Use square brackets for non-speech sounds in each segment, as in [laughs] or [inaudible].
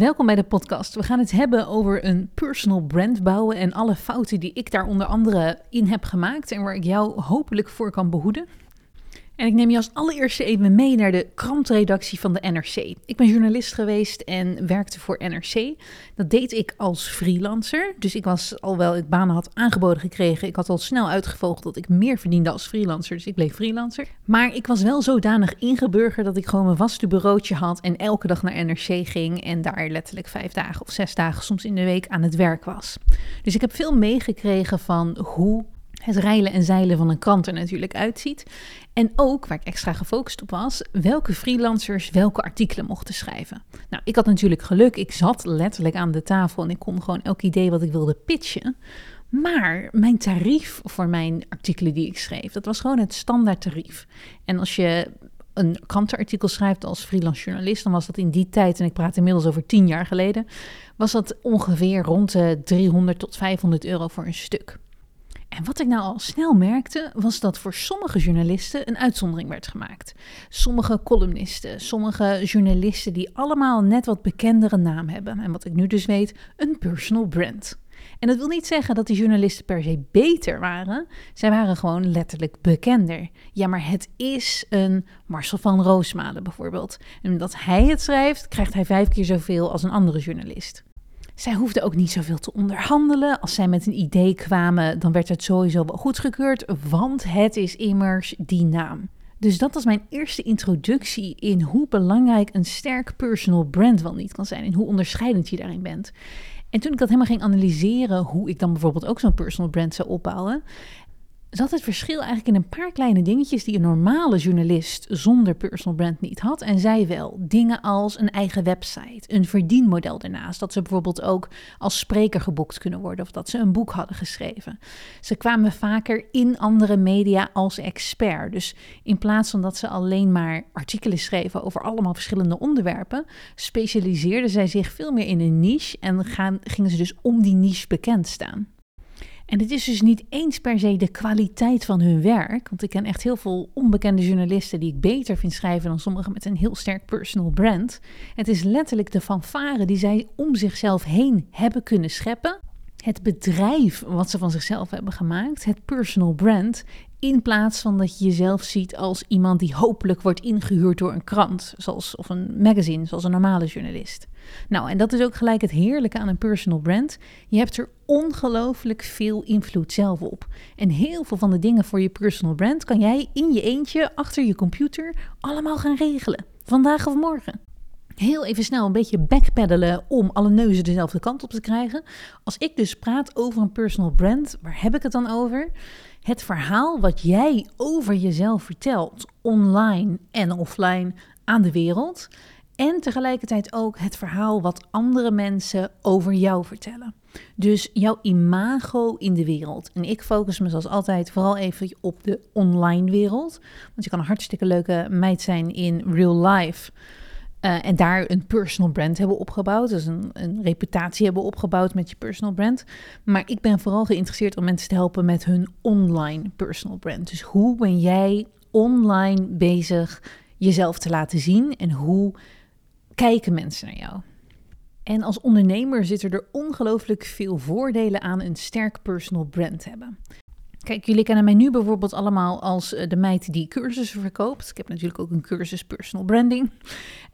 Welkom bij de podcast. We gaan het hebben over een personal brand bouwen en alle fouten die ik daar onder andere in heb gemaakt en waar ik jou hopelijk voor kan behoeden. En ik neem je als allereerste even mee naar de krantredactie van de NRC. Ik ben journalist geweest en werkte voor NRC. Dat deed ik als freelancer. Dus ik was al wel, ik banen had aangeboden gekregen. Ik had al snel uitgevogeld dat ik meer verdiende als freelancer. Dus ik bleef freelancer. Maar ik was wel zodanig ingeburgerd dat ik gewoon mijn vaste bureautje had. En elke dag naar NRC ging. En daar letterlijk vijf dagen of zes dagen soms in de week aan het werk was. Dus ik heb veel meegekregen van hoe het reilen en zeilen van een krant er natuurlijk uitziet. En ook, waar ik extra gefocust op was, welke freelancers welke artikelen mochten schrijven. Nou, ik had natuurlijk geluk. Ik zat letterlijk aan de tafel en ik kon gewoon elk idee wat ik wilde pitchen. Maar mijn tarief voor mijn artikelen die ik schreef, dat was gewoon het standaard tarief. En als je een krantenartikel schrijft als freelance journalist, dan was dat in die tijd, en ik praat inmiddels over tien jaar geleden, was dat ongeveer rond de 300 tot 500 euro voor een stuk. En wat ik nou al snel merkte, was dat voor sommige journalisten een uitzondering werd gemaakt. Sommige columnisten, sommige journalisten die allemaal net wat bekendere naam hebben. En wat ik nu dus weet, een personal brand. En dat wil niet zeggen dat die journalisten per se beter waren. Zij waren gewoon letterlijk bekender. Ja, maar het is een Marcel van Roosmalen bijvoorbeeld. En omdat hij het schrijft, krijgt hij vijf keer zoveel als een andere journalist. Zij hoefden ook niet zoveel te onderhandelen. Als zij met een idee kwamen, dan werd het sowieso wel goedgekeurd, want het is immers die naam. Dus dat was mijn eerste introductie in hoe belangrijk een sterk personal brand wel niet kan zijn en hoe onderscheidend je daarin bent. En toen ik dat helemaal ging analyseren, hoe ik dan bijvoorbeeld ook zo'n personal brand zou opbouwen, zat het verschil eigenlijk in een paar kleine dingetjes die een normale journalist zonder personal brand niet had. En zij wel. Dingen als een eigen website, een verdienmodel daarnaast. Dat ze bijvoorbeeld ook als spreker geboekt kunnen worden of dat ze een boek hadden geschreven. Ze kwamen vaker in andere media als expert. Dus in plaats van dat ze alleen maar artikelen schreven over allemaal verschillende onderwerpen, specialiseerden zij zich veel meer in een niche en gaan, gingen ze dus om die niche bekend staan. En het is dus niet eens per se de kwaliteit van hun werk. Want ik ken echt heel veel onbekende journalisten die ik beter vind schrijven dan sommigen met een heel sterk personal brand. Het is letterlijk de fanfare die zij om zichzelf heen hebben kunnen scheppen. Het bedrijf wat ze van zichzelf hebben gemaakt, het personal brand, in plaats van dat je jezelf ziet als iemand die hopelijk wordt ingehuurd door een krant zoals, of een magazine, zoals een normale journalist. Nou, en dat is ook gelijk het heerlijke aan een personal brand. Je hebt er ongelooflijk veel invloed zelf op. En heel veel van de dingen voor je personal brand kan jij in je eentje achter je computer allemaal gaan regelen. Vandaag of morgen heel even snel een beetje backpeddelen om alle neuzen dezelfde kant op te krijgen. Als ik dus praat over een personal brand, waar heb ik het dan over? Het verhaal wat jij over jezelf vertelt, online en offline, aan de wereld. En tegelijkertijd ook het verhaal wat andere mensen over jou vertellen. Dus jouw imago in de wereld. En ik focus me zoals altijd vooral even op de online wereld. Want je kan een hartstikke leuke meid zijn in real life. Uh, en daar een personal brand hebben opgebouwd. Dus een, een, reputatie hebben opgebouwd met je personal brand. Maar ik ben vooral geïnteresseerd om mensen te helpen met hun online personal brand. Dus hoe ben jij online bezig jezelf te laten zien en hoe kijken mensen naar jou? En als ondernemer zitten er ongelooflijk veel voordelen aan een sterk personal brand hebben. Kijk, jullie kennen mij nu bijvoorbeeld allemaal als eh, de meid die cursussen verkoopt. Ik heb natuurlijk ook een cursus personal branding.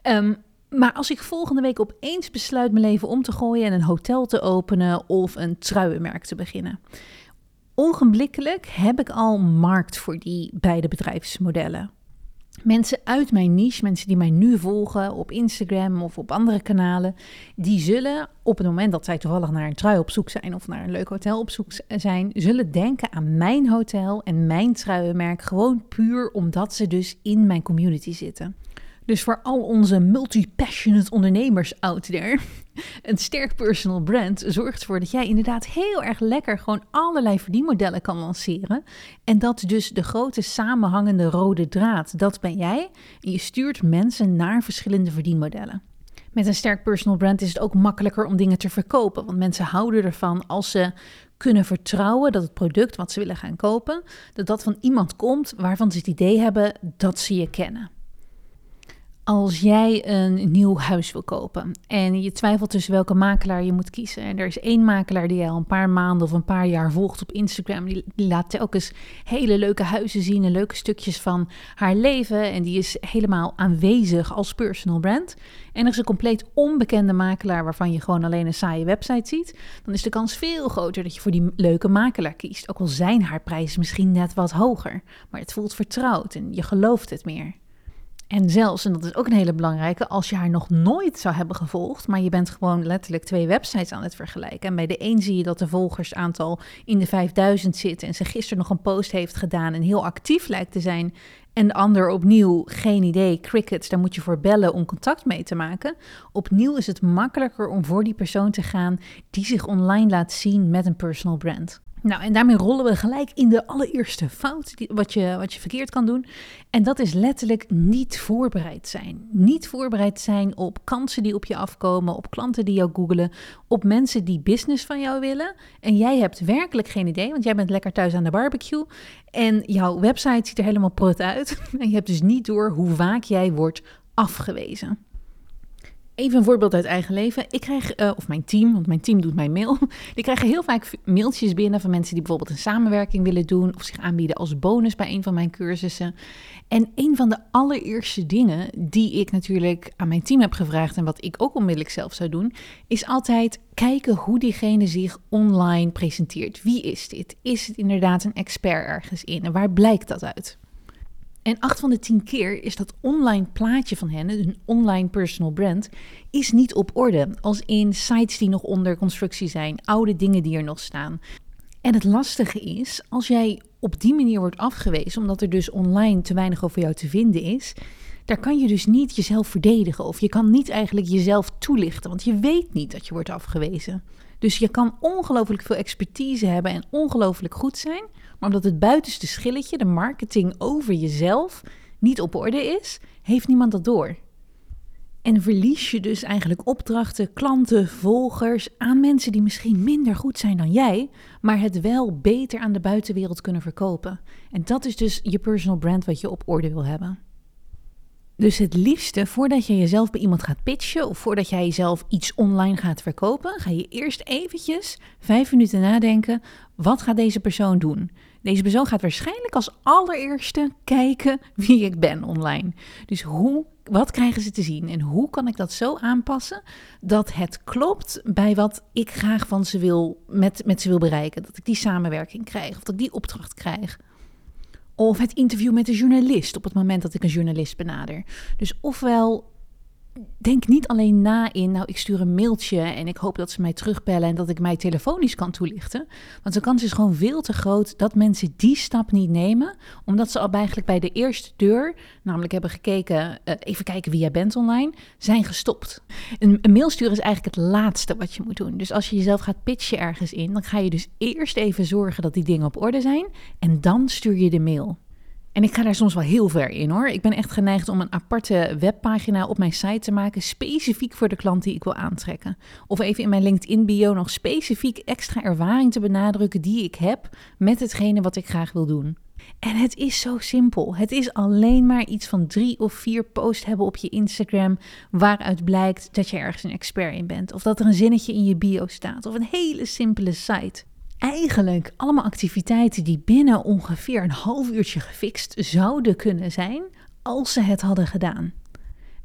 Ehm, maar als ik volgende week opeens besluit mijn leven om te gooien en een hotel te openen of een truienmerk te beginnen. Ogenblikkelijk heb ik al markt voor die beide bedrijfsmodellen. Mensen uit mijn niche, mensen die mij nu volgen op Instagram of op andere kanalen, die zullen op het moment dat zij toevallig naar een trui op zoek zijn of naar een leuk hotel op zoek zijn, zullen denken aan mijn hotel en mijn truienmerk gewoon puur omdat ze dus in mijn community zitten. Dus voor al onze multi-passionate ondernemers out there, [laughs] een sterk personal brand zorgt ervoor dat jij inderdaad heel erg lekker gewoon allerlei verdienmodellen kan lanceren. En dat dus de grote samenhangende rode draad, dat ben jij. En je stuurt mensen naar verschillende verdienmodellen. Met een sterk personal brand is het ook makkelijker om dingen te verkopen. Want mensen houden ervan als ze kunnen vertrouwen dat het product wat ze willen gaan kopen, dat dat van iemand komt waarvan ze het idee hebben dat ze je kennen. Als jij een nieuw huis wil kopen en je twijfelt tussen welke makelaar je moet kiezen. En er is één makelaar die je al een paar maanden of een paar jaar volgt op Instagram. Die, die laat telkens hele leuke huizen zien en leuke stukjes van haar leven. En die is helemaal aanwezig als personal brand. En er is een compleet onbekende makelaar waarvan je gewoon alleen een saaie website ziet. Dan is de kans veel groter dat je voor die leuke makelaar kiest. Ook al zijn haar prijzen misschien net wat hoger. Maar het voelt vertrouwd en je gelooft het meer. En zelfs, en dat is ook een hele belangrijke, als je haar nog nooit zou hebben gevolgd, maar je bent gewoon letterlijk twee websites aan het vergelijken. En bij de een zie je dat de volgersaantal in de 5000 zit en ze gisteren nog een post heeft gedaan en heel actief lijkt te zijn. En de ander opnieuw, geen idee, crickets, daar moet je voor bellen om contact mee te maken. Opnieuw is het makkelijker om voor die persoon te gaan die zich online laat zien met een personal brand. Nou, en daarmee rollen we gelijk in de allereerste fout die, wat, je, wat je verkeerd kan doen. En dat is letterlijk niet voorbereid zijn. Niet voorbereid zijn op kansen die op je afkomen, op klanten die jou googelen, op mensen die business van jou willen. En jij hebt werkelijk geen idee, want jij bent lekker thuis aan de barbecue. En jouw website ziet er helemaal prut uit. [laughs] En je hebt dus niet door hoe vaak jij wordt afgewezen. Even een voorbeeld uit eigen leven. Ik krijg, uh, of mijn team, want mijn team doet mijn mail. [laughs] Die krijgen heel vaak mailtjes binnen van mensen die bijvoorbeeld een samenwerking willen doen of zich aanbieden als bonus bij een van mijn cursussen. En een van de allereerste dingen die ik natuurlijk aan mijn team heb gevraagd en wat ik ook onmiddellijk zelf zou doen, is altijd kijken hoe diegene zich online presenteert. Wie is dit? Is het inderdaad een expert ergens in? En waar blijkt dat uit? En acht van de tien keer is dat online plaatje van hen, een online personal brand, is niet op orde. Als in sites die nog onder constructie zijn, oude dingen die er nog staan. En het lastige is, als jij op die manier wordt afgewezen, omdat er dus online te weinig over jou te vinden is, daar kan je dus niet jezelf verdedigen. Of je kan niet eigenlijk jezelf toelichten, want je weet niet dat je wordt afgewezen. Dus je kan ongelooflijk veel expertise hebben en ongelooflijk goed zijn. Maar omdat het buitenste schilletje, de marketing over jezelf, niet op orde is, heeft niemand dat door. En verlies je dus eigenlijk opdrachten, klanten, volgers aan mensen die misschien minder goed zijn dan jij, maar het wel beter aan de buitenwereld kunnen verkopen. En dat is dus je personal brand wat je op orde wil hebben. Dus het liefste, voordat je jezelf bij iemand gaat pitchen of voordat jij jezelf iets online gaat verkopen, ga je eerst eventjes vijf minuten nadenken, wat gaat deze persoon doen? Deze persoon gaat waarschijnlijk als allereerste kijken wie ik ben online. Dus hoe, wat krijgen ze te zien en hoe kan ik dat zo aanpassen dat het klopt bij wat ik graag van ze wil, met, met ze wil bereiken. Dat ik die samenwerking krijg of dat ik die opdracht krijg. Of het interview met de journalist op het moment dat ik een journalist benader. Dus ofwel denk niet alleen na in, nou, ik stuur een mailtje en ik hoop dat ze mij terugbellen en dat ik mij telefonisch kan toelichten. Want de kans is gewoon veel te groot dat mensen die stap niet nemen, omdat ze al eigenlijk bij de eerste deur, namelijk hebben gekeken, uh, even kijken wie jij bent online, zijn gestopt. Een, een mail sturen is eigenlijk het laatste wat je moet doen. Dus als je jezelf gaat pitchen ergens in, dan ga je dus eerst even zorgen dat die dingen op orde zijn en dan stuur je de mail. En ik ga daar soms wel heel ver in hoor. Ik ben echt geneigd om een aparte webpagina op mijn site te maken, specifiek voor de klant die ik wil aantrekken. Of even in mijn LinkedIn bio nog specifiek extra ervaring te benadrukken die ik heb met hetgene wat ik graag wil doen. En het is zo simpel. Het is alleen maar iets van drie of vier posts hebben op je Instagram waaruit blijkt dat je ergens een expert in bent. Of dat er een zinnetje in je bio staat. Of een hele simpele site eigenlijk allemaal activiteiten die binnen ongeveer een half uurtje gefixt zouden kunnen zijn als ze het hadden gedaan.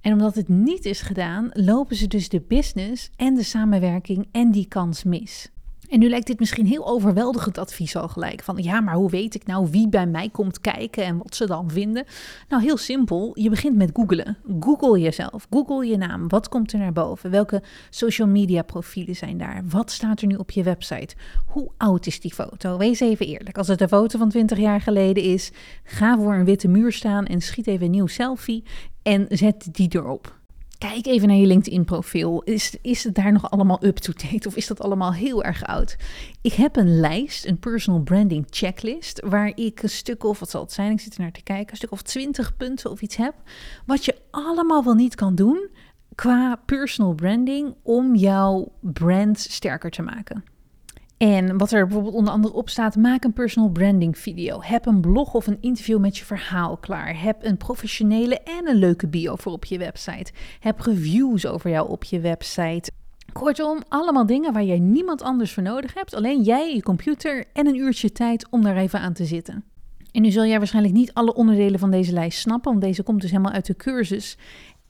En omdat het niet is gedaan, lopen ze dus de business en de samenwerking en die kans mis. En nu lijkt dit misschien heel overweldigend advies al gelijk. Van ja, maar hoe weet ik nou wie bij mij komt kijken en wat ze dan vinden? Nou, heel simpel. Je begint met googlen. Google jezelf. Google je naam. Wat komt er naar boven? Welke social media profielen zijn daar? Wat staat er nu op je website? Hoe oud is die foto? Wees even eerlijk. Als het een foto van 20 jaar geleden is, ga voor een witte muur staan en schiet even een nieuw selfie en zet die erop. Kijk even naar je LinkedIn-profiel. Is, is het daar nog allemaal up-to-date of is dat allemaal heel erg oud? Ik heb een lijst, een personal branding checklist, waar ik een stuk of, wat zal het zijn, ik zit er naar te kijken, een stuk of twintig punten of iets heb, wat je allemaal wel niet kan doen qua personal branding om jouw brand sterker te maken. En wat er bijvoorbeeld onder andere op staat, maak een personal branding video. Heb een blog of een interview met je verhaal klaar. Heb een professionele en een leuke bio voor op je website. Heb reviews over jou op je website. Kortom, allemaal dingen waar jij niemand anders voor nodig hebt. Alleen jij, je computer en een uurtje tijd om daar even aan te zitten. En nu zul jij waarschijnlijk niet alle onderdelen van deze lijst snappen, want deze komt dus helemaal uit de cursus.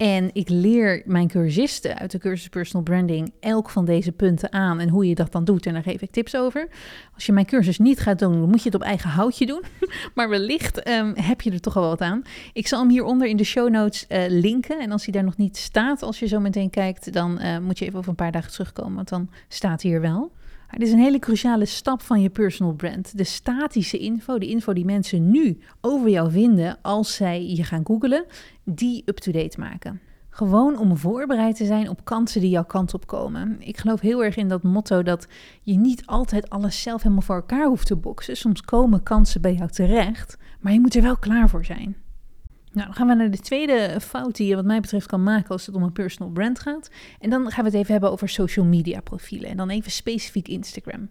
En ik leer mijn cursisten uit de cursus Personal Branding elk van deze punten aan en hoe je dat dan doet. En daar geef ik tips over. Als je mijn cursus niet gaat doen, dan moet je het op eigen houtje doen. [laughs] maar wellicht um, heb je er toch al wat aan. Ik zal hem hieronder in de show notes uh, linken. En als hij daar nog niet staat, als je zo meteen kijkt, dan uh, moet je even over een paar dagen terugkomen. Want dan staat hij hier wel. Het is een hele cruciale stap van je personal brand. De statische info, de info die mensen nu over jou vinden als zij je gaan googlen, die up-to-date maken. Gewoon om voorbereid te zijn op kansen die jouw kant op komen. Ik geloof heel erg in dat motto dat je niet altijd alles zelf helemaal voor elkaar hoeft te boksen. Soms komen kansen bij jou terecht, maar je moet er wel klaar voor zijn. Nou, dan gaan we naar de tweede fout die je wat mij betreft kan maken als het om een personal brand gaat. En dan gaan we het even hebben over social media profielen en dan even specifiek Instagram.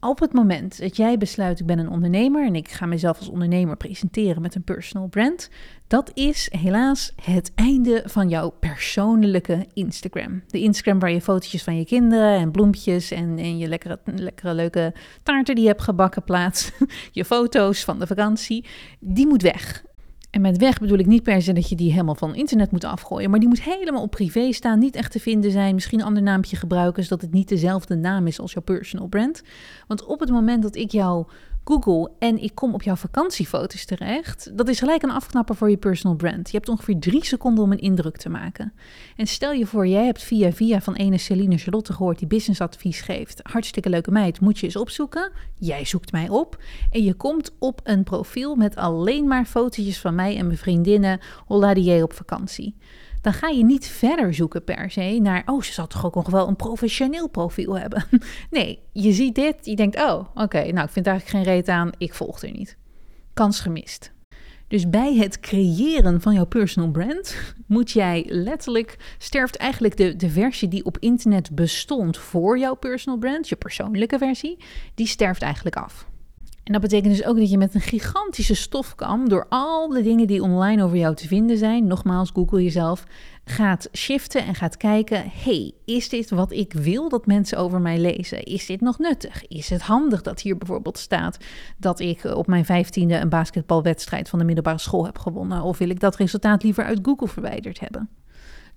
Op het moment dat jij besluit, ik ben een ondernemer en ik ga mezelf als ondernemer presenteren met een personal brand, dat is helaas het einde van jouw persoonlijke Instagram. De Instagram waar je fotootjes van je kinderen en bloempjes en, en je lekkere, lekkere leuke taarten die je hebt gebakken plaatst, [laughs] je foto's van de vakantie, die moet weg. En met weg bedoel ik niet per se dat je die helemaal van internet moet afgooien, maar die moet helemaal op privé staan, niet echt te vinden zijn, misschien een ander naampje gebruiken, zodat het niet dezelfde naam is als jouw personal brand. Want op het moment dat ik jou Google en ik kom op jouw vakantiefoto's terecht, dat is gelijk een afknapper voor je personal brand. Je hebt ongeveer drie seconden om een indruk te maken. En stel je voor, jij hebt via via van ene Celine Charlotte gehoord die businessadvies geeft. Hartstikke leuke meid, moet je eens opzoeken. Jij zoekt mij op en je komt op een profiel met alleen maar fotootjes van mij en mijn vriendinnen Holla die op vakantie dan ga je niet verder zoeken per se naar, oh, ze zal toch ook nog wel een professioneel profiel hebben. [laughs] Nee, je ziet dit, je denkt, oh, oké, nou, ik vind eigenlijk geen reet aan, ik volg er niet. Kans gemist. Dus bij het creëren van jouw personal brand [laughs] moet jij letterlijk, sterft eigenlijk de, de versie die op internet bestond voor jouw personal brand, je persoonlijke versie, die sterft eigenlijk af. En dat betekent dus ook dat je met een gigantische stofkam door al de dingen die online over jou te vinden zijn, nogmaals, Google jezelf, gaat shiften en gaat kijken: hey, is dit wat ik wil dat mensen over mij lezen? Is dit nog nuttig? Is het handig dat hier bijvoorbeeld staat dat ik op mijn vijftiende een basketbalwedstrijd van de middelbare school heb gewonnen? Of wil ik dat resultaat liever uit Google verwijderd hebben?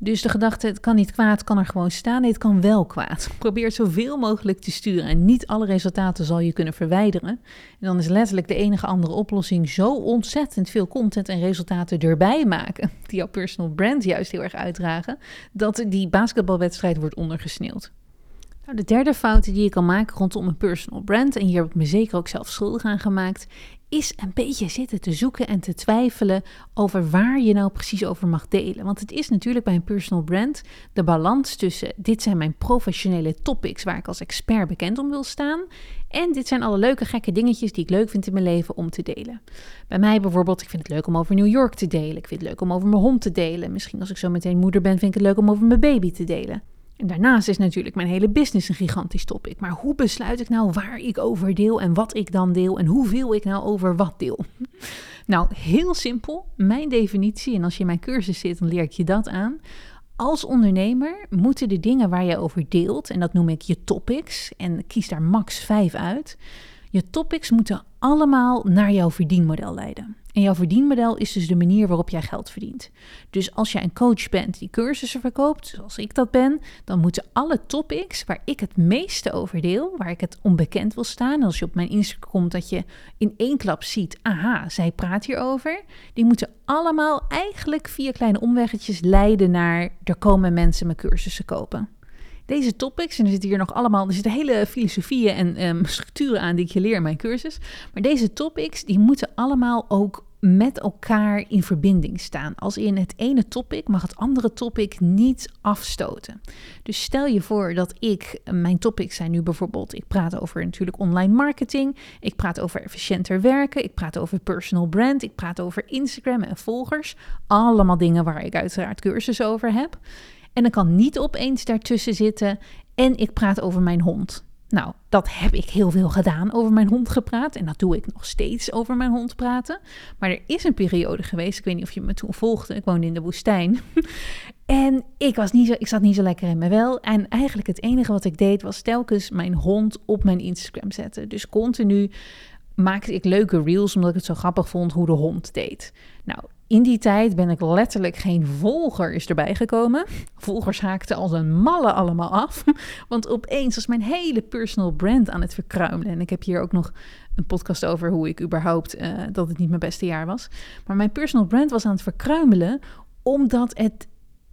Dus de gedachte, het kan niet kwaad, kan er gewoon staan. Nee, het kan wel kwaad. [laughs] Probeer zoveel mogelijk te sturen. En niet alle resultaten zal je kunnen verwijderen. En dan is letterlijk de enige andere oplossing zo ontzettend veel content en resultaten erbij maken. [laughs] Die jouw personal brand juist heel erg uitdragen. Dat die basketbalwedstrijd wordt ondergesneeuwd. Nou, de derde fout die je kan maken rondom een personal brand, en hier heb ik me zeker ook zelf schuldig aan gemaakt, is een beetje zitten te zoeken en te twijfelen over waar je nou precies over mag delen. Want het is natuurlijk bij een personal brand de balans tussen dit zijn mijn professionele topics waar ik als expert bekend om wil staan. En dit zijn alle leuke gekke dingetjes die ik leuk vind in mijn leven om te delen. Bij mij bijvoorbeeld, ik vind het leuk om over New York te delen. Ik vind het leuk om over mijn hond te delen. Misschien als ik zo meteen moeder ben, vind ik het leuk om over mijn baby te delen. En daarnaast is natuurlijk mijn hele business een gigantisch topic. Maar hoe besluit ik nou waar ik over deel en wat ik dan deel en hoeveel ik nou over wat deel? [laughs] Nou, heel simpel. Mijn definitie, en als je in mijn cursus zit, dan leer ik je dat aan. Als ondernemer moeten de dingen waar je over deelt, en dat noem ik je topics, en kies daar max vijf uit. Je topics moeten allemaal naar jouw verdienmodel leiden. En jouw verdienmodel is dus de manier waarop jij geld verdient. Dus als jij een coach bent die cursussen verkoopt, zoals ik dat ben, dan moeten alle topics waar ik het meeste over deel, waar ik het onbekend wil staan, als je op mijn Instagram komt dat je in één klap ziet, aha, zij praat hierover, die moeten allemaal eigenlijk via kleine omweggetjes leiden naar er komen mensen mijn cursussen kopen. Deze topics, en er zitten hier nog allemaal, er zitten hele filosofieën en um, structuren aan die ik je leer in mijn cursus. Maar deze topics, die moeten allemaal ook met elkaar in verbinding staan. Als in het ene topic mag het andere topic niet afstoten. Dus stel je voor dat ik, mijn topics zijn nu bijvoorbeeld, ik praat over natuurlijk online marketing, ik praat over efficiënter werken, ik praat over personal brand, ik praat over Instagram en volgers. Allemaal dingen waar ik uiteraard cursus over heb. En dan kan niet opeens daartussen zitten en ik praat over mijn hond. Nou, dat heb ik heel veel gedaan over mijn hond gepraat. En dat doe ik nog steeds over mijn hond praten. Maar er is een periode geweest, ik weet niet of je me toen volgde, ik woonde in de woestijn. [laughs] en ik, was niet zo, ik zat niet zo lekker in mijn wel. En eigenlijk het enige wat ik deed was telkens mijn hond op mijn Instagram zetten. Dus continu maakte ik leuke reels omdat ik het zo grappig vond hoe de hond deed. Nou, in die tijd ben ik letterlijk geen volgers erbij gekomen. Volgers haakten als een malle allemaal af. [laughs] Want opeens was mijn hele personal brand aan het verkruimelen. En ik heb hier ook nog een podcast over hoe ik überhaupt uh, dat het niet mijn beste jaar was. Maar mijn personal brand was aan het verkruimelen omdat het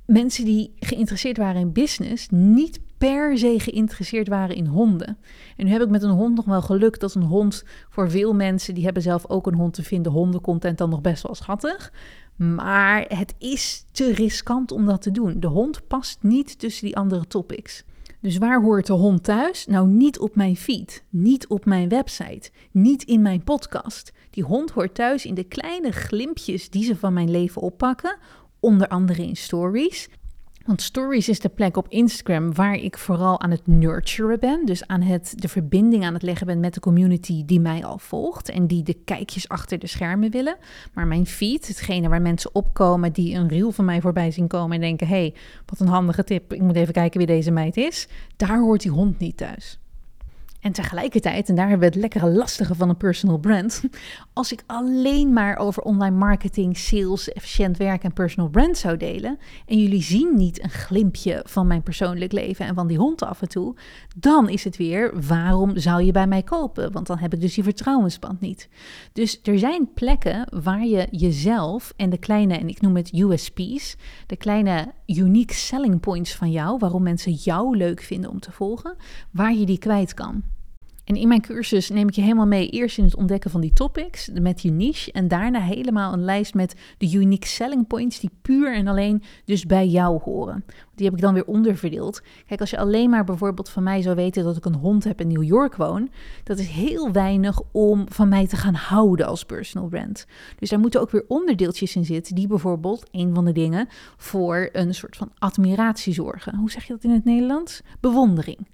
mensen die geïnteresseerd waren in business niet per se geïnteresseerd waren in honden. En nu heb ik met een hond nog wel geluk dat een hond voor veel mensen die hebben zelf ook een hond te vinden, hondencontent dan nog best wel schattig. Maar het is te riskant om dat te doen. De hond past niet tussen die andere topics. Dus waar hoort de hond thuis? Nou, niet op mijn feed, niet op mijn website, niet in mijn podcast. Die hond hoort thuis in de kleine glimpjes die ze van mijn leven oppakken, onder andere in stories. Want stories is de plek op Instagram waar ik vooral aan het nurturen ben. Dus aan het de verbinding aan het leggen ben met de community die mij al volgt. En die de kijkjes achter de schermen willen. Maar mijn feed, hetgene waar mensen opkomen die een reel van mij voorbij zien komen en denken: hey, wat een handige tip. Ik moet even kijken wie deze meid is. Daar hoort die hond niet thuis. En tegelijkertijd, en daar hebben we het lekkere lastige van een personal brand. [laughs] Als ik alleen maar over online marketing, sales, efficiënt werken en personal brand zou delen. En jullie zien niet een glimpje van mijn persoonlijk leven en van die hond af en toe. Dan is het weer, waarom zou je bij mij kopen? Want dan heb ik dus die vertrouwensband niet. Dus er zijn plekken waar je jezelf en de kleine, en ik noem het USP's, de kleine unique selling points van jou, waarom mensen jou leuk vinden om te volgen, waar je die kwijt kan. En in mijn cursus neem ik je helemaal mee, eerst in het ontdekken van die topics, met je niche, en daarna helemaal een lijst met de unique selling points die puur en alleen dus bij jou horen. Die heb ik dan weer onderverdeeld. Kijk, als je alleen maar bijvoorbeeld van mij zou weten dat ik een hond heb in New York woon, dat is heel weinig om van mij te gaan houden als personal brand. Dus daar moeten ook weer onderdeeltjes in zitten, die bijvoorbeeld, een van de dingen, voor een soort van admiratie zorgen. Hoe zeg je dat in het Nederlands? Bewondering.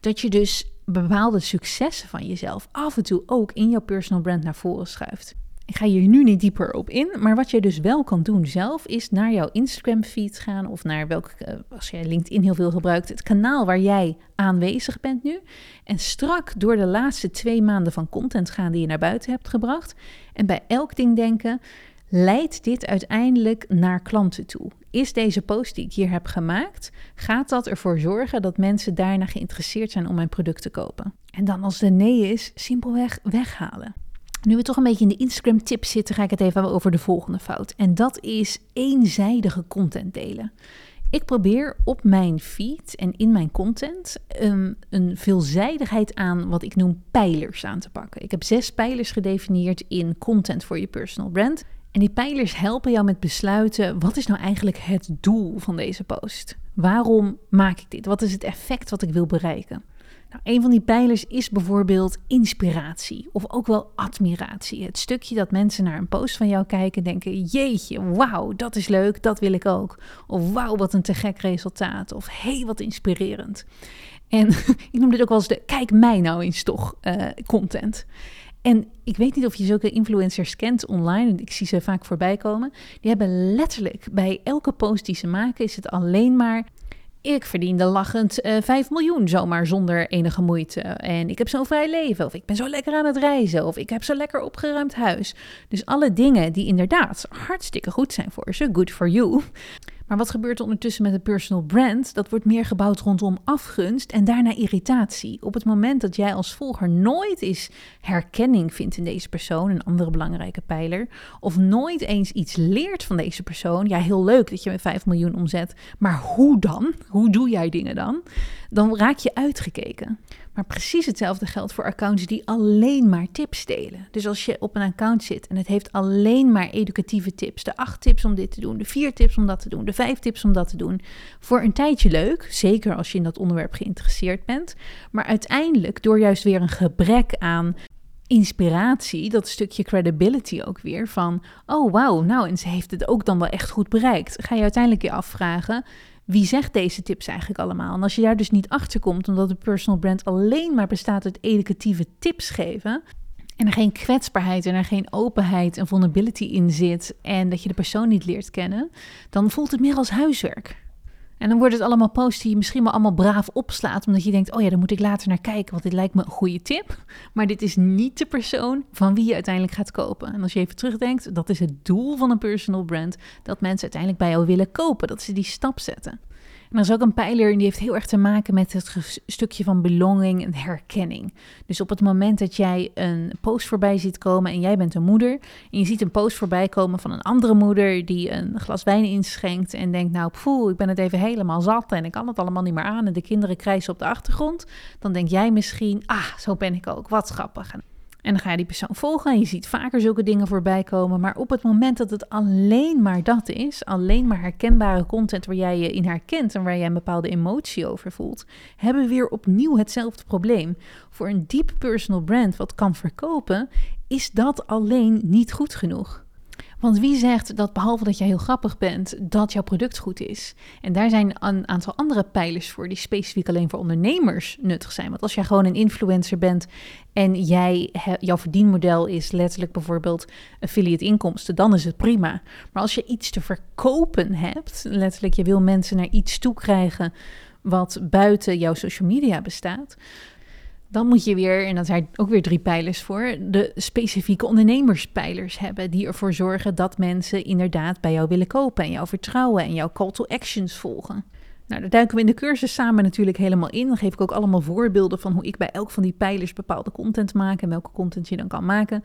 Dat je dus bepaalde successen van jezelf af en toe ook in jouw personal brand naar voren schuift. Ik ga hier nu niet dieper op in, maar wat je dus wel kan doen zelf is naar jouw Instagram feed gaan of naar welk, eh, als jij LinkedIn heel veel gebruikt, het kanaal waar jij aanwezig bent nu. En strak door de laatste twee maanden van content gaan die je naar buiten hebt gebracht. En bij elk ding denken, leidt dit uiteindelijk naar klanten toe? Is deze post die ik hier heb gemaakt, gaat dat ervoor zorgen dat mensen daarna geïnteresseerd zijn om mijn product te kopen? En dan als de nee is, simpelweg weghalen. Nu we toch een beetje in de Instagram tips zitten, ga ik het even over de volgende fout. En dat is eenzijdige content delen. Ik probeer op mijn feed en in mijn content um, een veelzijdigheid aan wat ik noem pijlers aan te pakken. Ik heb zes pijlers gedefinieerd in content voor je personal brand. En die pijlers helpen jou met besluiten: wat is nou eigenlijk het doel van deze post? Waarom maak ik dit? Wat is het effect wat ik wil bereiken? Nou, een van die pijlers is bijvoorbeeld inspiratie of ook wel admiratie. Het stukje dat mensen naar een post van jou kijken en denken: jeetje, wauw, dat is leuk, dat wil ik ook. Of wauw, wat een te gek resultaat. Of hey, wat inspirerend. En [laughs] ik noem dit ook wel eens de kijk mij nou eens toch uh, content. En ik weet niet of je zulke influencers kent online. Ik zie ze vaak voorbij komen. Die hebben letterlijk bij elke post die ze maken, is het alleen maar. Ik verdiende lachend uh, eh, 5 miljoen zomaar zonder enige moeite. En ik heb zo'n vrij leven. Of ik ben zo lekker aan het reizen. Of ik heb zo lekker opgeruimd huis. Dus alle dingen die inderdaad hartstikke goed zijn voor ze. Good for you. Maar wat gebeurt er ondertussen met een personal brand? Dat wordt meer gebouwd rondom afgunst en daarna irritatie. Op het moment dat jij als volger nooit eens herkenning vindt in deze persoon, een andere belangrijke pijler, of nooit eens iets leert van deze persoon, ja, heel leuk dat je met 5 miljoen omzet, maar hoe dan? Hoe doe jij dingen dan? Dan raak je uitgekeken. Maar precies hetzelfde geldt voor accounts die alleen maar tips delen. Dus als je op een account zit en het heeft alleen maar educatieve tips, de acht tips om dit te doen, de vier tips om dat te doen, de vijf tips om dat te doen, voor een tijdje leuk, zeker als je in dat onderwerp geïnteresseerd bent. Maar uiteindelijk, door juist weer een gebrek aan inspiratie, dat stukje credibility ook weer van, oh wauw, nou en ze heeft het ook dan wel echt goed bereikt, ga je uiteindelijk je afvragen, wie zegt deze tips eigenlijk allemaal? En als je daar dus niet achter komt, omdat de personal brand alleen maar bestaat uit educatieve tips geven, en er geen kwetsbaarheid en er geen openheid en vulnerability in zit en dat je de persoon niet leert kennen, dan voelt het meer als huiswerk. En dan wordt het allemaal posts die je misschien wel allemaal braaf opslaat, omdat je denkt, oh ja, daar moet ik later naar kijken, want dit lijkt me een goede tip. [laughs] Maar dit is niet de persoon van wie je uiteindelijk gaat kopen. En als je even terugdenkt, dat is het doel van een personal brand, dat mensen uiteindelijk bij jou willen kopen, dat ze die stap zetten. En er is ook een pijler en die heeft heel erg te maken met het stukje van belonging en herkenning. Dus op het moment dat jij een post voorbij ziet komen en jij bent een moeder en je ziet een post voorbij komen van een andere moeder die een glas wijn inschenkt en denkt nou poeh, ik ben het even helemaal zat en ik kan het allemaal niet meer aan en de kinderen krijsen op de achtergrond, dan denk jij misschien, ah, zo ben ik ook, wat grappig. En dan ga je die persoon volgen en je ziet vaker zulke dingen voorbij komen. Maar op het moment dat het alleen maar dat is, alleen maar herkenbare content waar jij je in herkent en waar jij een bepaalde emotie over voelt, hebben we weer opnieuw hetzelfde probleem. Voor een deep personal brand wat kan verkopen, is dat alleen niet goed genoeg. Want wie zegt dat behalve dat jij heel grappig bent, dat jouw product goed is? En daar zijn een aantal andere pijlers voor die specifiek alleen voor ondernemers nuttig zijn. Want als jij gewoon een influencer bent en jij, jouw verdienmodel is letterlijk bijvoorbeeld affiliate inkomsten, dan is het prima. Maar als je iets te verkopen hebt, letterlijk je wil mensen naar iets toe krijgen wat buiten jouw social media bestaat, dan moet je weer, en dat zijn ook weer drie pijlers voor, de specifieke ondernemerspijlers hebben. Die ervoor zorgen dat mensen inderdaad bij jou willen kopen en jou vertrouwen en jouw call to actions volgen. Nou, daar duiken we in de cursus samen natuurlijk helemaal in. Dan geef ik ook allemaal voorbeelden van hoe ik bij elk van die pijlers bepaalde content maak en welke content je dan kan maken.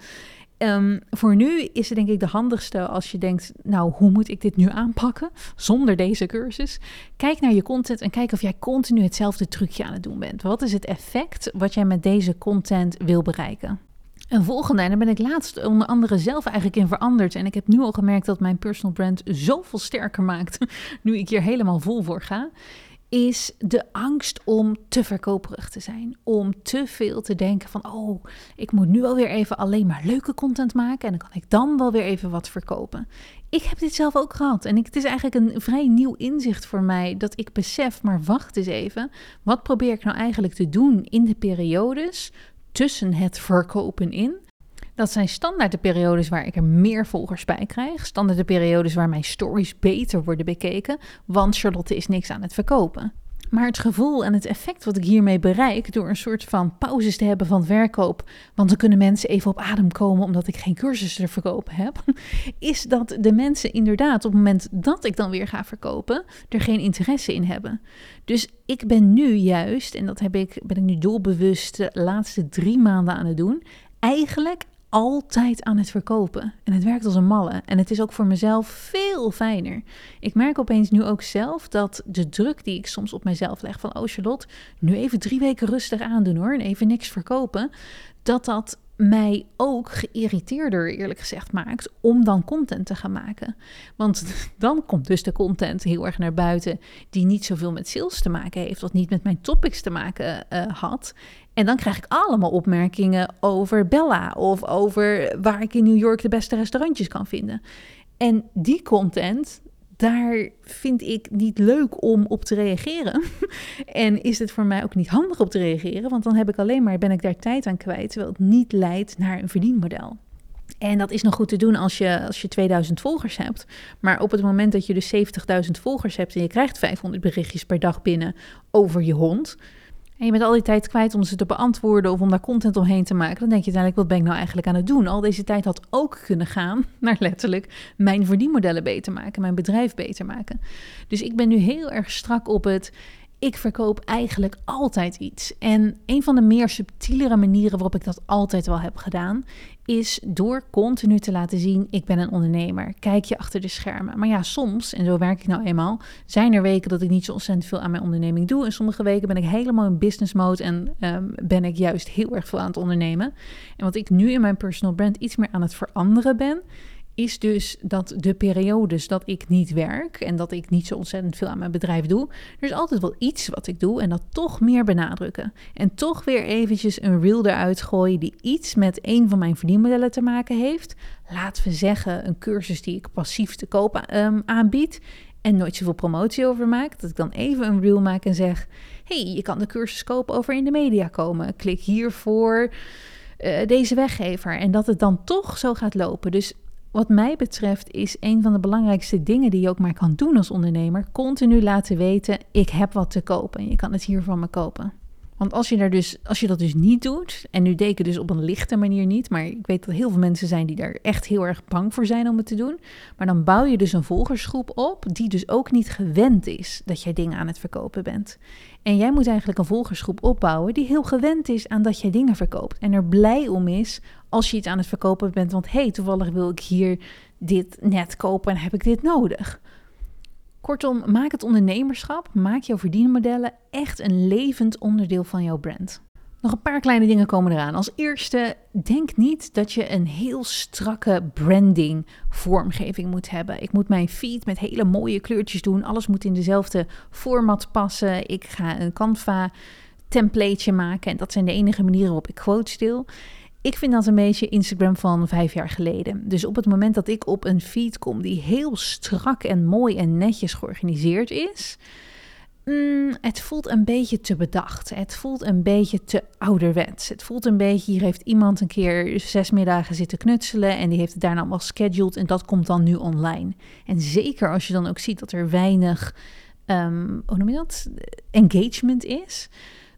Um, voor nu is het denk ik de handigste als je denkt, nou, hoe moet ik dit nu aanpakken zonder deze cursus? Kijk naar je content en kijk of jij continu hetzelfde trucje aan het doen bent. Wat is het effect wat jij met deze content wil bereiken? Een volgende, en daar ben ik laatst onder andere zelf eigenlijk in veranderd. En ik heb nu al gemerkt dat mijn personal brand zoveel sterker maakt, [laughs] nu ik hier helemaal vol voor ga is de angst om te verkoperig te zijn. Om te veel te denken van, oh, ik moet nu alweer even alleen maar leuke content maken en dan kan ik dan wel weer even wat verkopen. Ik heb dit zelf ook gehad en het is eigenlijk een vrij nieuw inzicht voor mij dat ik besef, maar wacht eens even, wat probeer ik nou eigenlijk te doen in de periodes tussen het verkopen in dat zijn standaard de periodes waar ik er meer volgers bij krijg. Standaard de periodes waar mijn stories beter worden bekeken. Want Charlotte is niks aan het verkopen. Maar het gevoel en het effect wat ik hiermee bereik door een soort van pauzes te hebben van verkoop, want dan kunnen mensen even op adem komen omdat ik geen cursussen te verkopen heb, [laughs] is dat de mensen inderdaad op het moment dat ik dan weer ga verkopen, er geen interesse in hebben. Dus ik ben nu juist, en dat heb ik, ben ik nu doelbewust de laatste drie maanden aan het doen, eigenlijk altijd aan het verkopen. En het werkt als een malle. En het is ook voor mezelf veel fijner. Ik merk opeens nu ook zelf dat de druk die ik soms op mezelf leg van... oh Charlotte, nu even drie weken rustig aandoen hoor en even niks verkopen... dat dat mij ook geïrriteerder, eerlijk gezegd, maakt om dan content te gaan maken. Want [laughs] dan komt dus de content heel erg naar buiten die niet zoveel met sales te maken heeft, of niet met mijn topics te maken uh, had. En dan krijg ik allemaal opmerkingen over Bella of over waar ik in New York de beste restaurantjes kan vinden. En die content, daar vind ik niet leuk om op te reageren. [laughs] en is het voor mij ook niet handig op te reageren, want dan heb ik alleen maar, ben ik daar tijd aan kwijt, terwijl het niet leidt naar een verdienmodel. En dat is nog goed te doen als je, als je 2000 volgers hebt. Maar op het moment dat je dus 70.000 volgers hebt en je krijgt 500 berichtjes per dag binnen over je hond, en je bent al die tijd kwijt om ze te beantwoorden of om daar content omheen te maken, dan denk je uiteindelijk, wat ben ik nou eigenlijk aan het doen? Al deze tijd had ook kunnen gaan [laughs] naar letterlijk mijn verdienmodellen beter maken, mijn bedrijf beter maken. Dus ik ben nu heel erg strak op het ik verkoop eigenlijk altijd iets. En een van de meer subtielere manieren waarop ik dat altijd wel heb gedaan, is door continu te laten zien: ik ben een ondernemer. Kijk je achter de schermen. Maar ja, soms, en zo werk ik nou eenmaal, zijn er weken dat ik niet zo ontzettend veel aan mijn onderneming doe. En sommige weken ben ik helemaal in business mode en um, ben ik juist heel erg veel aan het ondernemen. En wat ik nu in mijn personal brand iets meer aan het veranderen ben, is dus dat de periodes dat ik niet werk en dat ik niet zo ontzettend veel aan mijn bedrijf doe, er is altijd wel iets wat ik doe en dat toch meer benadrukken. En toch weer eventjes een reel eruit gooien die iets met een van mijn verdienmodellen te maken heeft. Laten we zeggen een cursus die ik passief te koop um, aanbied. en nooit zoveel promotie over maak, dat ik dan even een reel maak en zeg: hey, je kan de cursus kopen over in de media komen. Klik hiervoor uh, deze weggever. En dat het dan toch zo gaat lopen. Dus wat mij betreft is een van de belangrijkste dingen die je ook maar kan doen als ondernemer, continu laten weten: ik heb wat te kopen en je kan het hier van me kopen. Want als je, daar dus, als je dat dus niet doet, en nu het dus op een lichte manier niet, maar ik weet dat heel veel mensen zijn die daar echt heel erg bang voor zijn om het te doen. Maar dan bouw je dus een volgersgroep op die dus ook niet gewend is dat jij dingen aan het verkopen bent. En jij moet eigenlijk een volgersgroep opbouwen die heel gewend is aan dat jij dingen verkoopt. En er blij om is als je iets aan het verkopen bent, want hé, hey, toevallig wil ik hier dit net kopen en heb ik dit nodig. Kortom, maak het ondernemerschap, maak jouw verdienmodellen echt een levend onderdeel van jouw brand. Nog een paar kleine dingen komen eraan. Als eerste, denk niet dat je een heel strakke branding vormgeving moet hebben. Ik moet mijn feed met hele mooie kleurtjes doen. Alles moet in dezelfde format passen. Ik ga een Canva templateje maken en dat zijn de enige manieren waarop ik quotes deel. Ik vind dat een beetje Instagram van vijf jaar geleden. Dus op het moment dat ik op een feed kom die heel strak en mooi en netjes georganiseerd is, mm, het voelt een beetje te bedacht. Het voelt een beetje te ouderwets. Het voelt een beetje, hier heeft iemand een keer zes middagen zitten knutselen en die heeft het daarna allemaal scheduled en dat komt dan nu online. En zeker als je dan ook ziet dat er weinig, um, hoe noem je dat, engagement is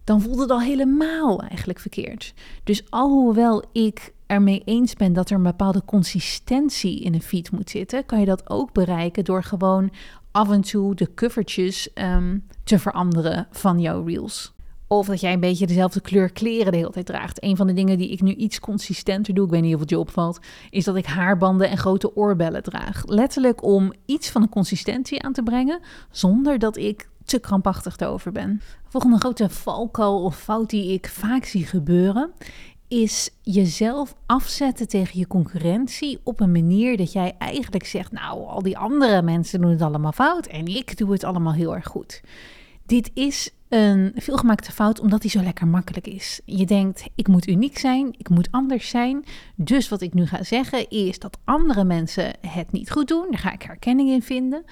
dan voelt het al helemaal eigenlijk verkeerd. Dus alhoewel ik ermee eens ben dat er een bepaalde consistentie in een feed moet zitten, kan je dat ook bereiken door gewoon af en toe de covertjes ehm, te veranderen van jouw reels. Of dat jij een beetje dezelfde kleur kleren de hele tijd draagt. Een van de dingen die ik nu iets consistenter doe, ik weet niet of het je opvalt, is dat ik haarbanden en grote oorbellen draag. Letterlijk om iets van een consistentie aan te brengen, zonder dat ik te krampachtig erover ben. Volgende grote valkuil of fout die ik vaak zie gebeuren, is jezelf afzetten tegen je concurrentie op een manier dat jij eigenlijk zegt: Nou, al die andere mensen doen het allemaal fout en ik doe het allemaal heel erg goed. Dit is een veelgemaakte fout omdat die zo lekker makkelijk is. Je denkt: ik moet uniek zijn, ik moet anders zijn. Dus wat ik nu ga zeggen is dat andere mensen het niet goed doen. Daar ga ik herkenning in vinden.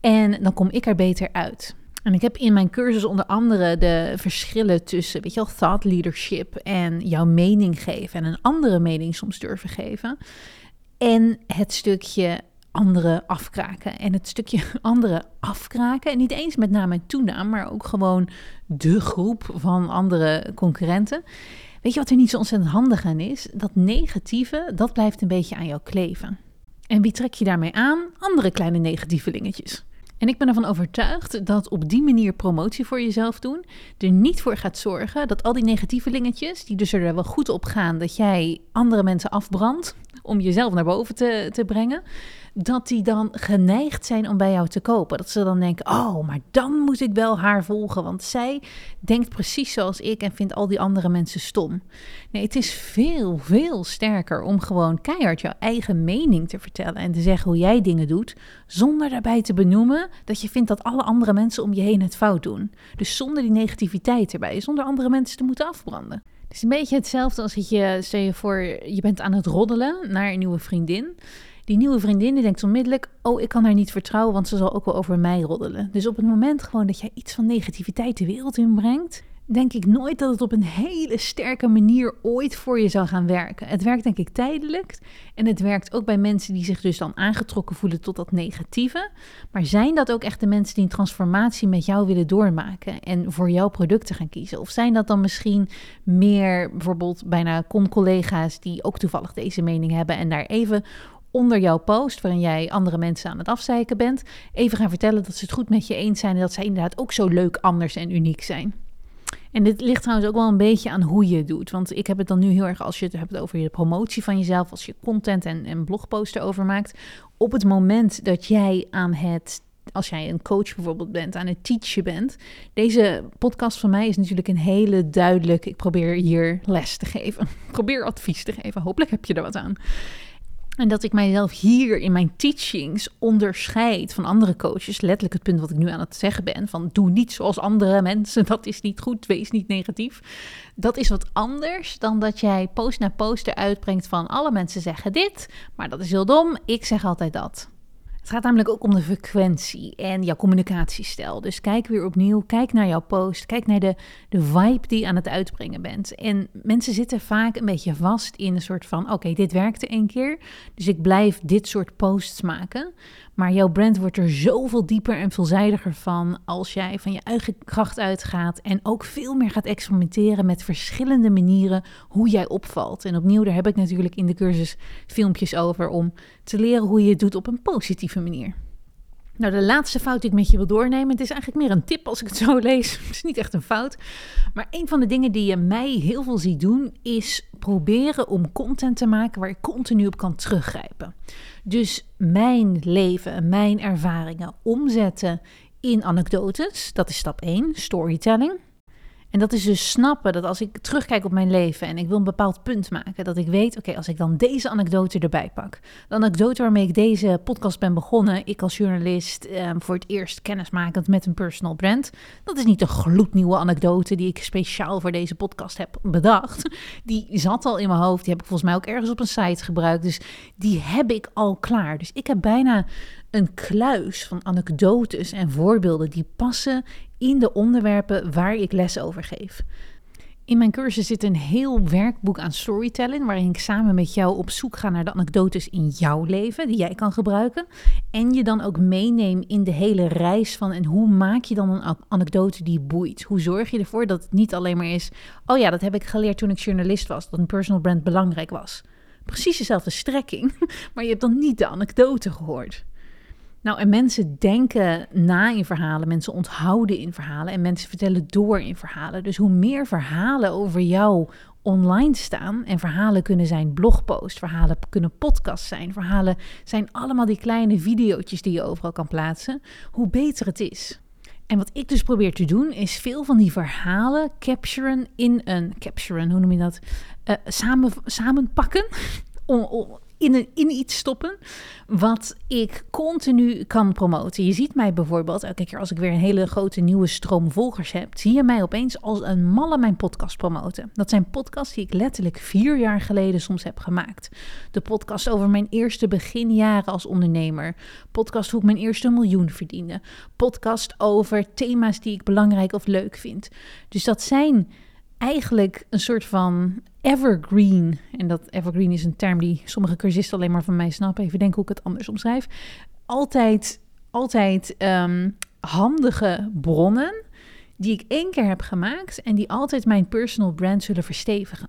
En dan kom ik er beter uit. En ik heb in mijn cursus onder andere de verschillen tussen, weet je wel, thought leadership en jouw mening geven en een andere mening soms durven geven. En het stukje anderen afkraken. En het stukje [laughs] anderen afkraken, en niet eens met naam en toenaam, maar ook gewoon de groep van andere concurrenten. Weet je wat er niet zo ontzettend handig aan is? Dat negatieve, dat blijft een beetje aan jou kleven. En wie trek je daarmee aan? Andere kleine negatievelingetjes. En ik ben ervan overtuigd dat op die manier promotie voor jezelf doen er niet voor gaat zorgen dat al die negatieve lingetjes, die dus er wel goed op gaan dat jij andere mensen afbrandt om jezelf naar boven te, te brengen, dat die dan geneigd zijn om bij jou te kopen. Dat ze dan denken: oh, maar dan moet ik wel haar volgen, want zij denkt precies zoals ik en vindt al die andere mensen stom. Nee, het is veel, veel sterker om gewoon keihard jouw eigen mening te vertellen en te zeggen hoe jij dingen doet, zonder daarbij te benoemen dat je vindt dat alle andere mensen om je heen het fout doen. Dus zonder die negativiteit erbij, zonder andere mensen te moeten afbranden. Het is een beetje hetzelfde als dat je, stel je voor, je bent aan het roddelen naar een nieuwe vriendin. Die nieuwe vriendin die denkt onmiddellijk: Oh, ik kan haar niet vertrouwen, want ze zal ook wel over mij roddelen. Dus op het moment gewoon dat jij iets van negativiteit de wereld inbrengt, denk ik nooit dat het op een hele sterke manier ooit voor je zou gaan werken. Het werkt denk ik tijdelijk en het werkt ook bij mensen die zich dus dan aangetrokken voelen tot dat negatieve. Maar zijn dat ook echt de mensen die een transformatie met jou willen doormaken en voor jouw producten gaan kiezen? Of zijn dat dan misschien meer bijvoorbeeld bijna con-collega's die ook toevallig deze mening hebben en daar even onder jouw post, waarin jij andere mensen aan het afzeiken bent, even gaan vertellen dat ze het goed met je eens zijn en dat zij inderdaad ook zo leuk, anders en uniek zijn. En dit ligt trouwens ook wel een beetje aan hoe je het doet. Want ik heb het dan nu heel erg als je het hebt over je promotie van jezelf, als je content en, en blogposten over maakt. Op het moment dat jij aan het als jij een coach bijvoorbeeld bent, aan het teachen bent. Deze podcast van mij is natuurlijk een hele duidelijk. Ik probeer hier les te geven. [laughs] Probeer advies te geven. Hopelijk heb je er wat aan. En dat ik mijzelf hier in mijn teachings onderscheid van andere coaches. Letterlijk het punt wat ik nu aan het zeggen ben: van doe niet zoals andere mensen, [laughs] dat is niet goed, wees niet negatief. Dat is wat anders dan dat jij post na post eruit brengt van alle mensen zeggen dit, maar dat is heel dom, ik zeg altijd dat. Het gaat namelijk ook om de frequentie en jouw communicatiestijl. Dus kijk weer opnieuw, kijk naar jouw post, kijk naar de, de vibe die je aan het uitbrengen bent. En mensen zitten vaak een beetje vast in een soort van: oké, dit werkte één keer, dus ik blijf dit soort posts maken. Maar jouw brand wordt er zoveel dieper en veelzijdiger van als jij van je eigen kracht uitgaat en ook veel meer gaat experimenteren met verschillende manieren hoe jij opvalt. En opnieuw, daar heb ik natuurlijk in de cursus filmpjes over om te leren hoe je het doet op een positieve manier. Nou, de laatste fout die ik met je wil doornemen, het is eigenlijk meer een tip als ik het zo lees. [laughs] Het is niet echt een fout. Maar een van de dingen die je mij heel veel ziet doen, is proberen om content te maken waar ik continu op kan teruggrijpen. Dus mijn leven, mijn ervaringen omzetten in anekdotes, dat is stap 1, storytelling. En dat is dus snappen dat als ik terugkijk op mijn leven en ik wil een bepaald punt maken, dat ik weet, oké, als ik dan deze anekdote erbij pak, de anekdote waarmee ik deze podcast ben begonnen, ik als journalist ehm, voor het eerst kennismakend met een personal brand, dat is niet een gloednieuwe anekdote die ik speciaal voor deze podcast heb bedacht. Die zat al in mijn hoofd, die heb ik volgens mij ook ergens op een site gebruikt, dus die heb ik al klaar. Dus ik heb bijna een kluis van anekdotes en voorbeelden die passen in de onderwerpen waar ik les over geef. In mijn cursus zit een heel werkboek aan storytelling, waarin ik samen met jou op zoek ga naar de anekdotes in jouw leven die jij kan gebruiken. En je dan ook meeneem in de hele reis van en hoe maak je dan een anekdote die boeit? Hoe zorg je ervoor dat het niet alleen maar is, oh ja, dat heb ik geleerd toen ik journalist was, dat een personal brand belangrijk was. Precies dezelfde strekking, [laughs] maar je hebt dan niet de anekdote gehoord. Nou, en mensen denken na in verhalen, mensen onthouden in verhalen en mensen vertellen door in verhalen. Dus hoe meer verhalen over jou online staan en verhalen kunnen zijn blogpost, verhalen kunnen podcast zijn, verhalen zijn allemaal die kleine video's die je overal kan plaatsen, hoe beter het is. En wat ik dus probeer te doen, is veel van die verhalen capturen in een capturen, hoe noem je dat? Uh, samen, samenpakken. [laughs] in, in iets stoppen wat ik continu kan promoten. Je ziet mij bijvoorbeeld, elke keer als ik weer een hele grote nieuwe stroom volgers heb, zie je mij opeens als een malle mijn podcast promoten. Dat zijn podcasts die ik letterlijk vier jaar geleden soms heb gemaakt. De podcast over mijn eerste beginjaren als ondernemer. Podcast hoe ik mijn eerste miljoen verdiende. Podcast over thema's die ik belangrijk of leuk vind. Dus dat zijn eigenlijk een soort van evergreen. En dat evergreen is een term die sommige cursisten alleen maar van mij snappen. Even denken hoe ik het anders omschrijf. Altijd, altijd ehm, handige bronnen die ik één keer heb gemaakt en die altijd mijn personal brand zullen verstevigen.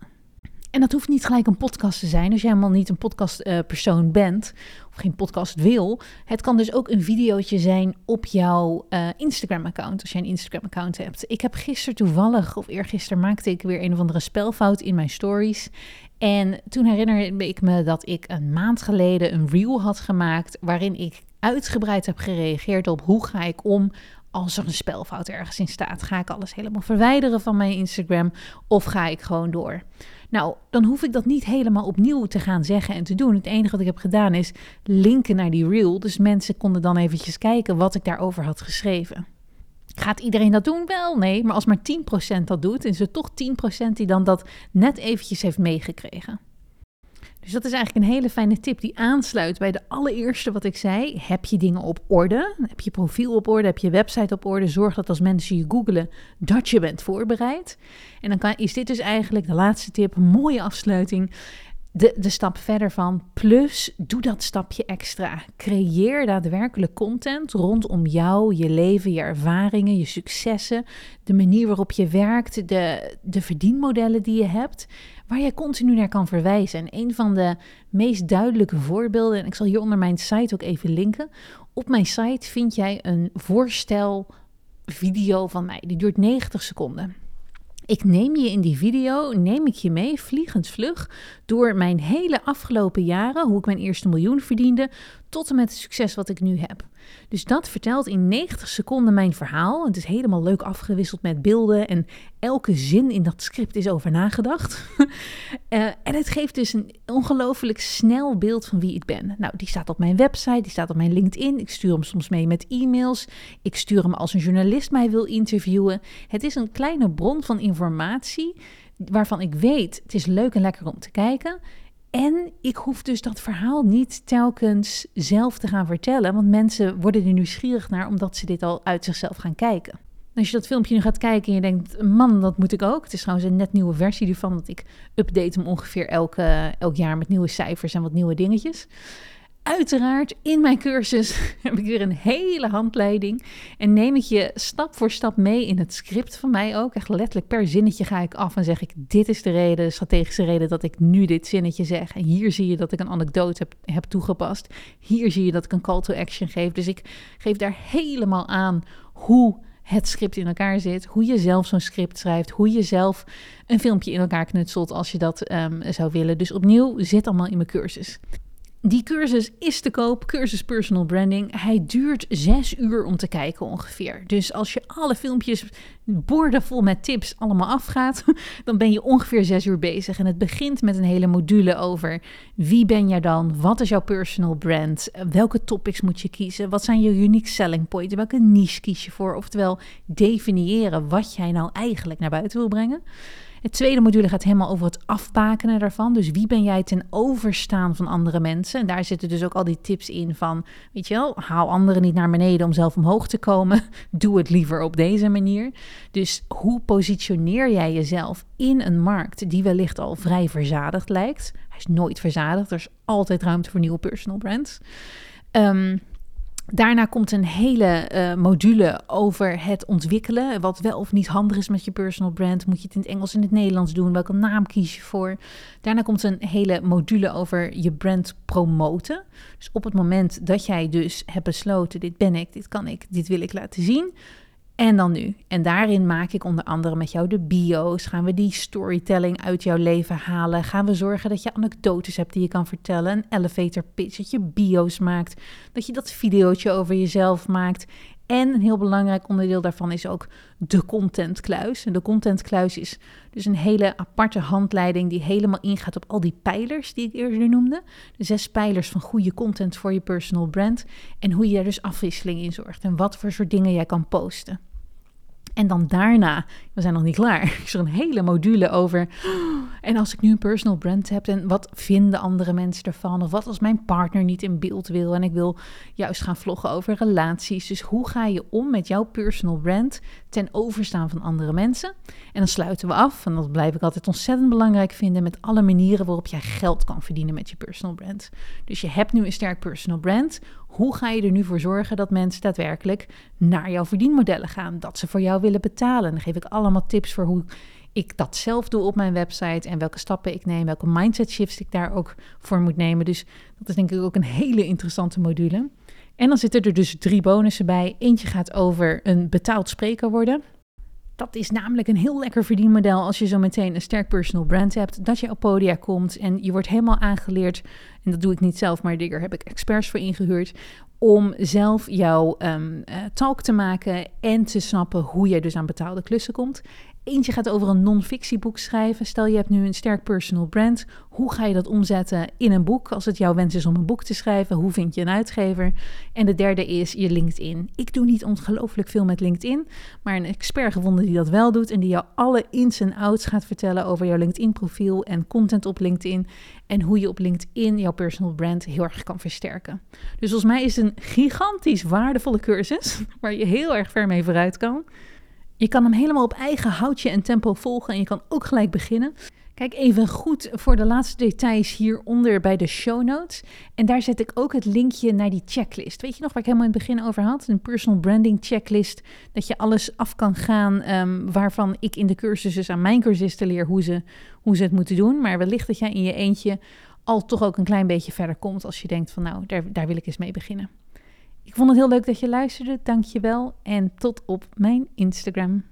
En dat hoeft niet gelijk een podcast te zijn als je helemaal niet een podcastpersoon uh, bent of geen podcast wil. Het kan dus ook een videootje zijn op jouw uh, Instagram-account, als je een Instagram-account hebt. Ik heb gisteren toevallig, of eergisteren, maakte ik weer een of andere spelfout in mijn stories. En toen herinnerde ik me dat ik een maand geleden een reel had gemaakt waarin ik uitgebreid heb gereageerd op hoe ga ik om als er een spelfout ergens in staat. Ga ik alles helemaal verwijderen van mijn Instagram of ga ik gewoon door? Nou, dan hoef ik dat niet helemaal opnieuw te gaan zeggen en te doen. Het enige wat ik heb gedaan is linken naar die reel. Dus mensen konden dan eventjes kijken wat ik daarover had geschreven. Gaat iedereen dat doen? Wel, nee. Maar als maar 10% dat doet, is er toch 10% die dan dat net eventjes heeft meegekregen. Dus dat is eigenlijk een hele fijne tip die aansluit bij de allereerste wat ik zei. Heb je dingen op orde? Heb je profiel op orde? Heb je website op orde? Zorg dat als mensen je googelen dat je bent voorbereid. En dan kan, is dit dus eigenlijk de laatste tip, een mooie afsluiting. De, de stap verder van. Plus, doe dat stapje extra. Creëer daadwerkelijk content rondom jou, je leven, je ervaringen, je successen, de manier waarop je werkt, de, de verdienmodellen die je hebt waar je continu naar kan verwijzen. En een van de meest duidelijke voorbeelden, en ik zal hier onder mijn site ook even linken. Op mijn site vind jij een voorstel video van mij. Die duurt 90 seconden. Ik neem je in die video, neem ik je mee, vliegensvlug, door mijn hele afgelopen jaren, hoe ik mijn eerste miljoen verdiende, tot en met het succes wat ik nu heb. Dus dat vertelt in 90 seconden mijn verhaal. Het is helemaal leuk afgewisseld met beelden en elke zin in dat script is over nagedacht. uh, [laughs] en het geeft dus een ongelooflijk snel beeld van wie ik ben. Nou, die staat op mijn website, die staat op mijn LinkedIn. Ik stuur hem soms mee met e-mails. Ik stuur hem als een journalist mij wil interviewen. Het is een kleine bron van informatie waarvan ik weet, het is leuk en lekker om te kijken. En ik hoef dus dat verhaal niet telkens zelf te gaan vertellen, want mensen worden er nieuwsgierig naar omdat ze dit al uit zichzelf gaan kijken. Als je dat filmpje nu gaat kijken en je denkt, man, dat moet ik ook. Het is trouwens een net nieuwe versie ervan, want ik update hem ongeveer elke, elk jaar met nieuwe cijfers en wat nieuwe dingetjes. Uiteraard, in mijn cursus [laughs] heb ik weer een hele handleiding. En neem ik je stap voor stap mee in het script van mij ook. Echt letterlijk per zinnetje ga ik af en zeg ik: Dit is de reden, de strategische reden dat ik nu dit zinnetje zeg. En hier zie je dat ik een anekdote heb, heb toegepast. Hier zie je dat ik een call to action geef. Dus ik geef daar helemaal aan hoe het script in elkaar zit, hoe je zelf zo'n script schrijft, hoe je zelf een filmpje in elkaar knutselt als je dat um, zou willen. Dus opnieuw, zit allemaal in mijn cursus. Die cursus is te koop, cursus personal branding. Hij duurt zes uur om te kijken ongeveer. Dus als je alle filmpjes boordevol met tips allemaal afgaat, [laughs] dan ben je ongeveer zes uur bezig. En het begint met een hele module over wie ben jij dan, wat is jouw personal brand, welke topics moet je kiezen, wat zijn je unique selling points, welke niche kies je voor. Oftewel definiëren wat jij nou eigenlijk naar buiten wil brengen. Het tweede module gaat helemaal over het afbakenen daarvan. Dus wie ben jij ten overstaan van andere mensen? En daar zitten dus ook al die tips in van, weet je wel, haal anderen niet naar beneden om zelf omhoog te komen. [laughs] Doe het liever op deze manier. Dus hoe positioneer jij jezelf in een markt die wellicht al vrij verzadigd lijkt? Hij is nooit verzadigd. Er is altijd ruimte voor nieuwe personal brands. Um, Daarna komt een hele uh, module over het ontwikkelen. Wat wel of niet handig is met je personal brand. Moet je het in het Engels en het Nederlands doen? Welke naam kies je voor? Daarna komt een hele module over je brand promoten. Dus op het moment dat jij dus hebt besloten: dit ben ik, dit kan ik, dit wil ik laten zien. En dan nu. En daarin maak ik onder andere met jou de bio's. Gaan we die storytelling uit jouw leven halen? Gaan we zorgen dat je anekdotes hebt die je kan vertellen? Een elevator pitch, dat je bio's maakt. Dat je dat videootje over jezelf maakt. En een heel belangrijk onderdeel daarvan is ook de contentkluis. En de contentkluis is dus een hele aparte handleiding die helemaal ingaat op al die pijlers die ik eerder noemde. De zes pijlers van goede content voor je personal brand. En hoe je er dus afwisseling in zorgt. En wat voor soort dingen jij kan posten. En dan daarna, we zijn nog niet klaar, [laughs] is er een hele module over. En als ik nu een personal brand heb, en wat vinden andere mensen ervan? Of wat als mijn partner niet in beeld wil en ik wil juist gaan vloggen over relaties. Dus hoe ga je om met jouw personal brand ten overstaan van andere mensen? En dan sluiten we af, en dat blijf ik altijd ontzettend belangrijk vinden, met alle manieren waarop jij geld kan verdienen met je personal brand. Dus je hebt nu een sterk personal brand. Hoe ga je er nu voor zorgen dat mensen daadwerkelijk naar jouw verdienmodellen gaan? Dat ze voor jou willen betalen. Dan geef ik allemaal tips voor hoe ik dat zelf doe op mijn website en welke stappen ik neem, welke mindset shifts ik daar ook voor moet nemen. Dus dat is denk ik ook een hele interessante module. En dan zitten er dus drie bonussen bij. Eentje gaat over een betaald spreker worden. Dat is namelijk een heel lekker verdienmodel als je zo meteen een sterk personal brand hebt. Dat je op podia komt en je wordt helemaal aangeleerd. En dat doe ik niet zelf, maar daar heb ik experts voor ingehuurd. Om zelf jouw um, talk te maken en te snappen hoe je dus aan betaalde klussen komt. Eentje gaat over een non-fictieboek schrijven. Stel je hebt nu een sterk personal brand. Hoe ga je dat omzetten in een boek? Als het jouw wens is om een boek te schrijven, hoe vind je een uitgever? En de derde is je LinkedIn. Ik doe niet ongelooflijk veel met LinkedIn, maar een expert gevonden die dat wel doet en die jou alle ins en outs gaat vertellen over jouw LinkedIn-profiel en content op LinkedIn en hoe je op LinkedIn jouw personal brand heel erg kan versterken. Dus volgens mij is het een gigantisch waardevolle cursus [laughs] waar je heel erg ver mee vooruit kan. Je kan hem helemaal op eigen houtje en tempo volgen en je kan ook gelijk beginnen. Kijk even goed voor de laatste details hieronder bij de show notes. En daar zet ik ook het linkje naar die checklist. Weet je nog waar ik helemaal in het begin over had? Een personal branding checklist. Dat je alles af kan gaan um, waarvan ik in de cursussen aan mijn cursisten leer hoe ze, hoe ze het moeten doen. Maar wellicht dat jij in je eentje al toch ook een klein beetje verder komt als je denkt van nou, daar, daar wil ik eens mee beginnen. Ik vond het heel leuk dat je luisterde. Dank je wel en tot op mijn Instagram.